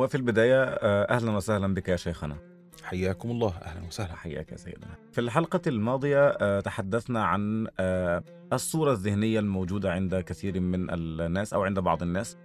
وفي البداية آه، أهلا وسهلا بك يا شيخنا. حياكم الله. أهلا وسهلا. حياك يا سيدنا. في الحلقة الماضية آه، تحدثنا عن آه، الصورة الذهنية الموجودة عند كثير من الناس أو عند بعض الناس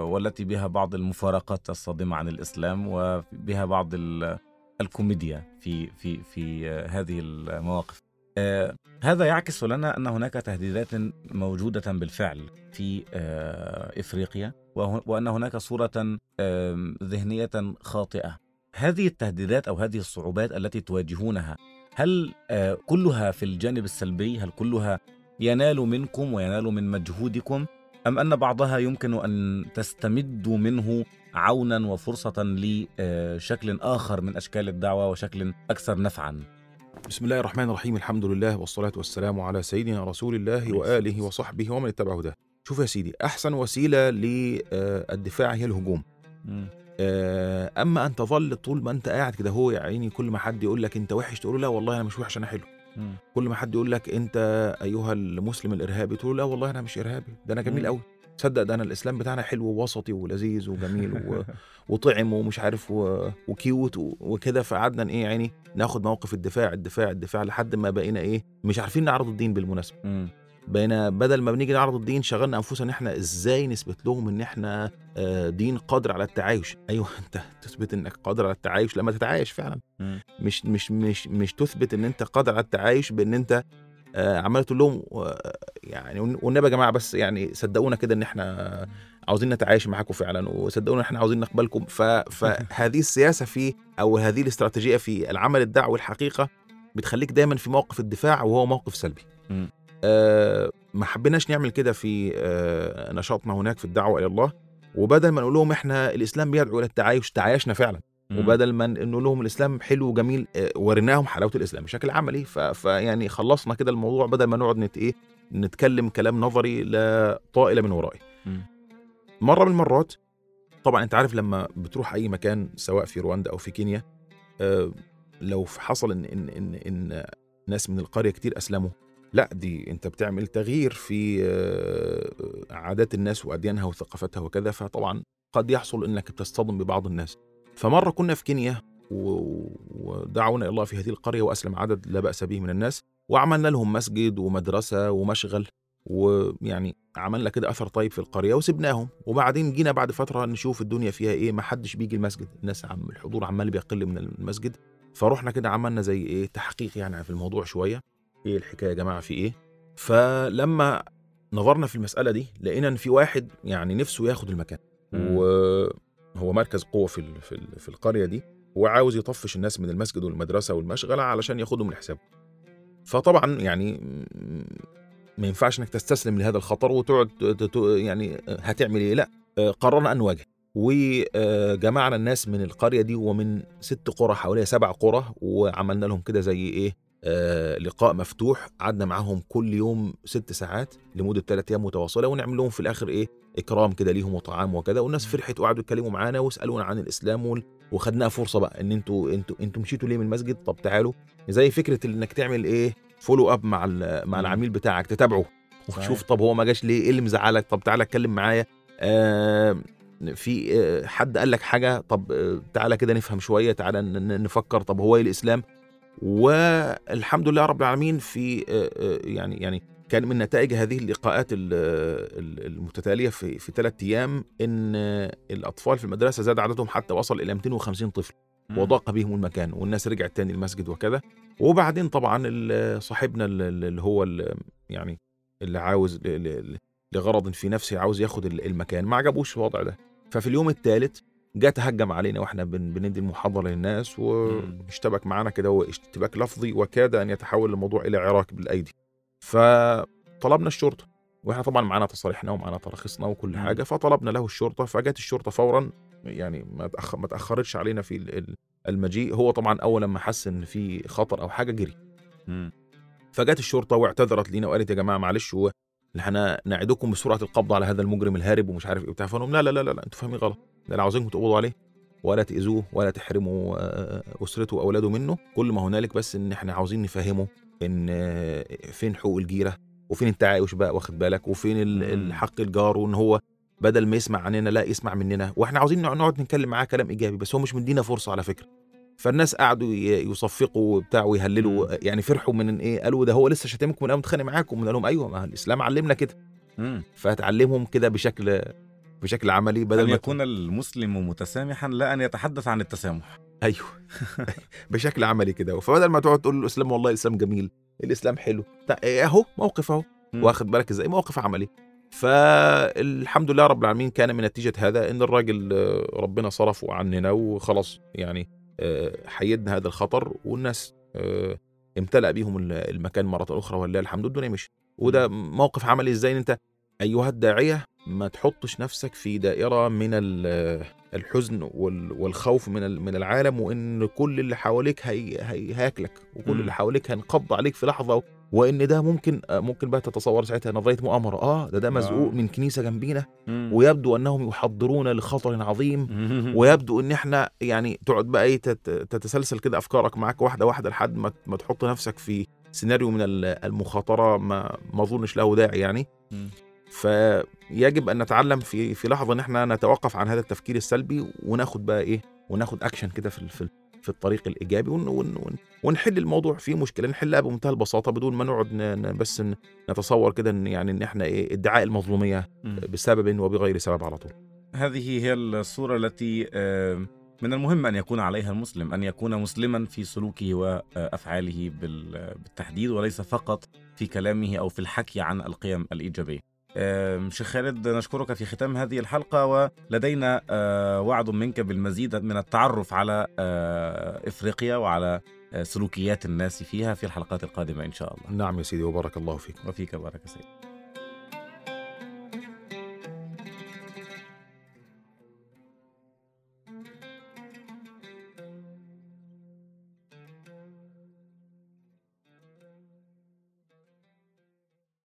والتي بها بعض المفارقات الصادمة عن الإسلام وبها بعض ال- الكوميديا في في في هذه المواقف. آه، هذا يعكس لنا أن هناك تهديدات موجودة بالفعل في آه، إفريقيا وأن هناك صورة ذهنية خاطئة. هذه التهديدات أو هذه الصعوبات التي تواجهونها هل آه، كلها في الجانب السلبي؟ هل كلها ينال منكم وينال من مجهودكم؟ أم أن بعضها يمكن أن تستمدوا منه عونا وفرصة لشكل آخر من أشكال الدعوة وشكل أكثر نفعا؟ بسم الله الرحمن الرحيم الحمد لله والصلاة والسلام على سيدنا رسول الله وآله وصحبه ومن اتبع هداه شوف يا سيدي أحسن وسيلة للدفاع هي الهجوم أما أن تظل طول ما أنت قاعد كده هو يا عيني كل ما حد يقول لك أنت وحش تقول له لا والله أنا مش وحش أنا حلو كل ما حد يقول لك أنت أيها المسلم الإرهابي تقول له لا والله أنا مش إرهابي ده أنا جميل. قوي تصدق ده أنا الإسلام بتاعنا حلو ووسطي ولذيذ وجميل و... وطعم ومش عارف و... وكيوت و... وكده فقعدنا يا عيني ناخد موقف الدفاع الدفاع الدفاع لحد ما بقينا إيه مش عارفين نعرض الدين بالمناسبة مم. بقينا بدل ما بنيجي نعرض الدين شغلنا أنفسنا إن إحنا إزاي نثبت لهم إن إحنا آه، دين قادر على التعايش أيوه أنت تثبت إنك قادر على التعايش لما تتعايش فعلا. مش مش مش مش تثبت إن أنت قادر على التعايش بإن أنت آه، عمال تقول لهم يعني والنبي يا جماعة بس يعني صدقونا كده إن إحنا عاوزين نتعايش معاكم فعلا وصدقونا إحنا عاوزين نقبلكم ف... فهذه السياسة في أو هذه الاستراتيجية في العمل الدعوي الحقيقة بتخليك دايما في موقف الدفاع وهو موقف سلبي. آه ما حبيناش نعمل كده في آه نشاطنا هناك في الدعوة إلى الله وبدل ما نقول لهم إحنا الإسلام بيدعو إلى التعايش تعايشنا فعلا. وبدل ما نقول لهم الإسلام حلو وجميل آه، وريناهم حلاوة الإسلام بشكل عملي فيعني خلصنا كده الموضوع بدل ما نقعد نت إيه نتكلم كلام نظري لا طائل من ورائي. مرة من المرات طبعا أنت عارف لما بتروح أي مكان سواء في رواندا أو في كينيا آه، لو حصل ان ان ان, إن ناس من القرية كتير أسلموا لا دي أنت بتعمل تغيير في آه، عادات الناس وأديانها وثقافتها وكذا فطبعا قد يحصل إنك بتصطدم ببعض الناس. فمرة كنا في كينيا و- ودعونا إلى الله في هذه القرية وأسلم عدد لا بأس به من الناس وعملنا لهم مسجد ومدرسة ومشغل ويعني عملنا كده أثر طيب في القرية وسبناهم. وبعدين جينا بعد فترة نشوف الدنيا فيها إيه ما حدش بيجي المسجد. الناس عم الحضور عمال بيقل من المسجد. فروحنا كده عملنا زي إيه تحقيق يعني في الموضوع شوية. إيه الحكاية يا جماعة في إيه؟ فلما نظرنا في المسألة دي لقينا إن في واحد يعني نفسه ياخد المكان. مم. وهو مركز قوة في في ال- في القرية دي وعاوز يطفش الناس من المسجد والمدرسة والمشغلة علشان ياخدهم لحسابه. فطبعا يعني ما ينفعش إنك تستسلم لهذا الخطر وتقعد يعني هتعمل إيه لا. قررنا أن نواجه. وجمعنا الناس من القرية دي ومن ست قرى حوالي سبع قرى وعملنا لهم كده زي إيه آه لقاء مفتوح. قعدنا معاهم كل يوم ست ساعات لمدة ثلاث أيام متواصلة ونعمل لهم في الآخر إيه؟ إكرام كده ليهم وطعام وكذا والناس فرحت وقعدوا يتكلموا معانا ويسالونا عن الإسلام وال- وخدناها فرصة بقى إن أنتوا أنتوا أنتوا مشيتوا ليه من المسجد؟ طب تعالوا. زي فكرة إنك تعمل إيه؟ follow up مع مع. العميل بتاعك تتابعه. وشوف طب هو ما جاش ليه؟ إيه اللي مزعلك؟ طب تعالى اتكلم معايا. آه في آه حد قال لك حاجة؟ طب آه تعالى كده نفهم شوية تعالى نفكر. طب هو إيه الإسلام؟ والحمد لله رب العالمين في آه، آه، يعني يعني كان من نتائج هذه اللقاءات ال- ال- المتتالية في في ثلاث أيام إن آه، الأطفال في المدرسة زاد عددهم حتى وصل إلى 250 طفل وضاق بهم المكان والناس رجعت تاني المسجد وكذا. وبعدين طبعا صاحبنا ال- ال- اللي هو يعني اللي عاوز لغرض في نفسه عاوز ياخد ال- المكان ما عجبوش الوضع ده. ففي اليوم الثالث جه تهجم علينا وإحنا بن- بندي المحاضرة للناس واشتبك معانا كده هو اشتباك لفظي وكاد أن يتحول الموضوع إلى عراك بالأيدي. فطلبنا الشرطة وإحنا طبعا معانا تصاريحنا ومعانا تراخيصنا وكل. حاجة فطلبنا له الشرطة فجت الشرطة فورا يعني ما ما تأخرتش علينا في ال- ال- المجيء. هو طبعا أول لما حس إن في خطر أو حاجة جري. فجت الشرطة واعتذرت لينا وقالت يا جماعة معلش هو إحنا نعدكم بسرعة القبض على هذا المجرم الهارب ومش عارف إيه فقالوا لا لا لا لا, لا أنتوا فاهمين غلط. ده أنا عاوزينكم تقبضوا عليه ولا تأذوه ولا تحرموا آه، أسرته واولاده منه كل ما هنالك بس إن إحنا عاوزين نفهمه إن آه، فين حقوق الجيرة وفين التعايش بقى واخد بالك وفين. الحق الجار وإن هو بدل ما يسمع عننا لا يسمع مننا وإحنا عاوزين نقعد نتكلم معاه كلام إيجابي بس هو مش مدينا فرصة على فكرة فالناس قعدوا يصفقوا وبتاع ويهللوا. يعني فرحوا من إيه قالوا ده هو لسه شاتمكم من أول متخانق معاكم قال لهم أيوه ما الإسلام علمنا كده. فتعلمهم كده بشكل بشكل عملي بدل أن ما يكون المسلم متسامحا لا أن يتحدث عن التسامح. أيوه. بشكل عملي كده. فبدل ما تقعد تقول الإسلام والله الاسلام جميل الإسلام حلو. أهو موقف أهو مم. واخد بالك إزاي؟ موقف عملي. فالحمد لله رب العالمين كان من نتيجة هذا إن الراجل آه، ربنا صرفه عننا وخلاص يعني آه، حيدنا هذا الخطر والناس آه، امتلأ بيهم ال- المكان مرة أخرى ولله الحمد الدنيا مشي وده موقف عملي إزاي؟ إن أنت أيها الداعية ما تحطش نفسك في دائرة من ال- الحزن وال- والخوف من من العالم وإن كل اللي حواليك هي هي هياكلك وكل. اللي حواليك هينقض عليك في لحظة وإن ده ممكن آه، ممكن بقى تتصور ساعتها نظرية مؤامرة آه ده ده مزقوق آه. من كنيسة جنبينا. ويبدو أنهم يحضرون لخطر عظيم. ويبدو إن إحنا يعني تقعد بقى إيه تت- تتسلسل كده أفكارك معاك واحدة واحدة لحد ما ما تحط نفسك في سيناريو من ال- المخاطرة ما ما أظنش له داعي يعني. فيجب أن نتعلم في في لحظة إن إحنا نتوقف عن هذا التفكير السلبي وناخد بقى إيه وناخد اكشن كده في ال- في ال- في الطريق الإيجابي ون ون ون ونحل الموضوع. في مشكلة نحلها بمنتهى البساطة بدون ما نقعد بس نتصور كده إن يعني إن إحنا إيه إدعاء المظلومية. بسبب وبغير سبب على طول. هذه هي الصورة التي من المهم أن يكون عليها المسلم أن يكون مسلما في سلوكه وأفعاله بال- بالتحديد وليس فقط في كلامه أو في الحكي عن القيم الإيجابية. آم، شيخ خالد نشكرك في ختام هذه الحلقة ولدينا آه، وعد منك بالمزيد من التعرف على آه، إفريقيا وعلى آه، سلوكيات الناس فيها في الحلقات القادمة إن شاء الله. نعم يا سيدي وبارك الله فيك. وفيك بارك سيد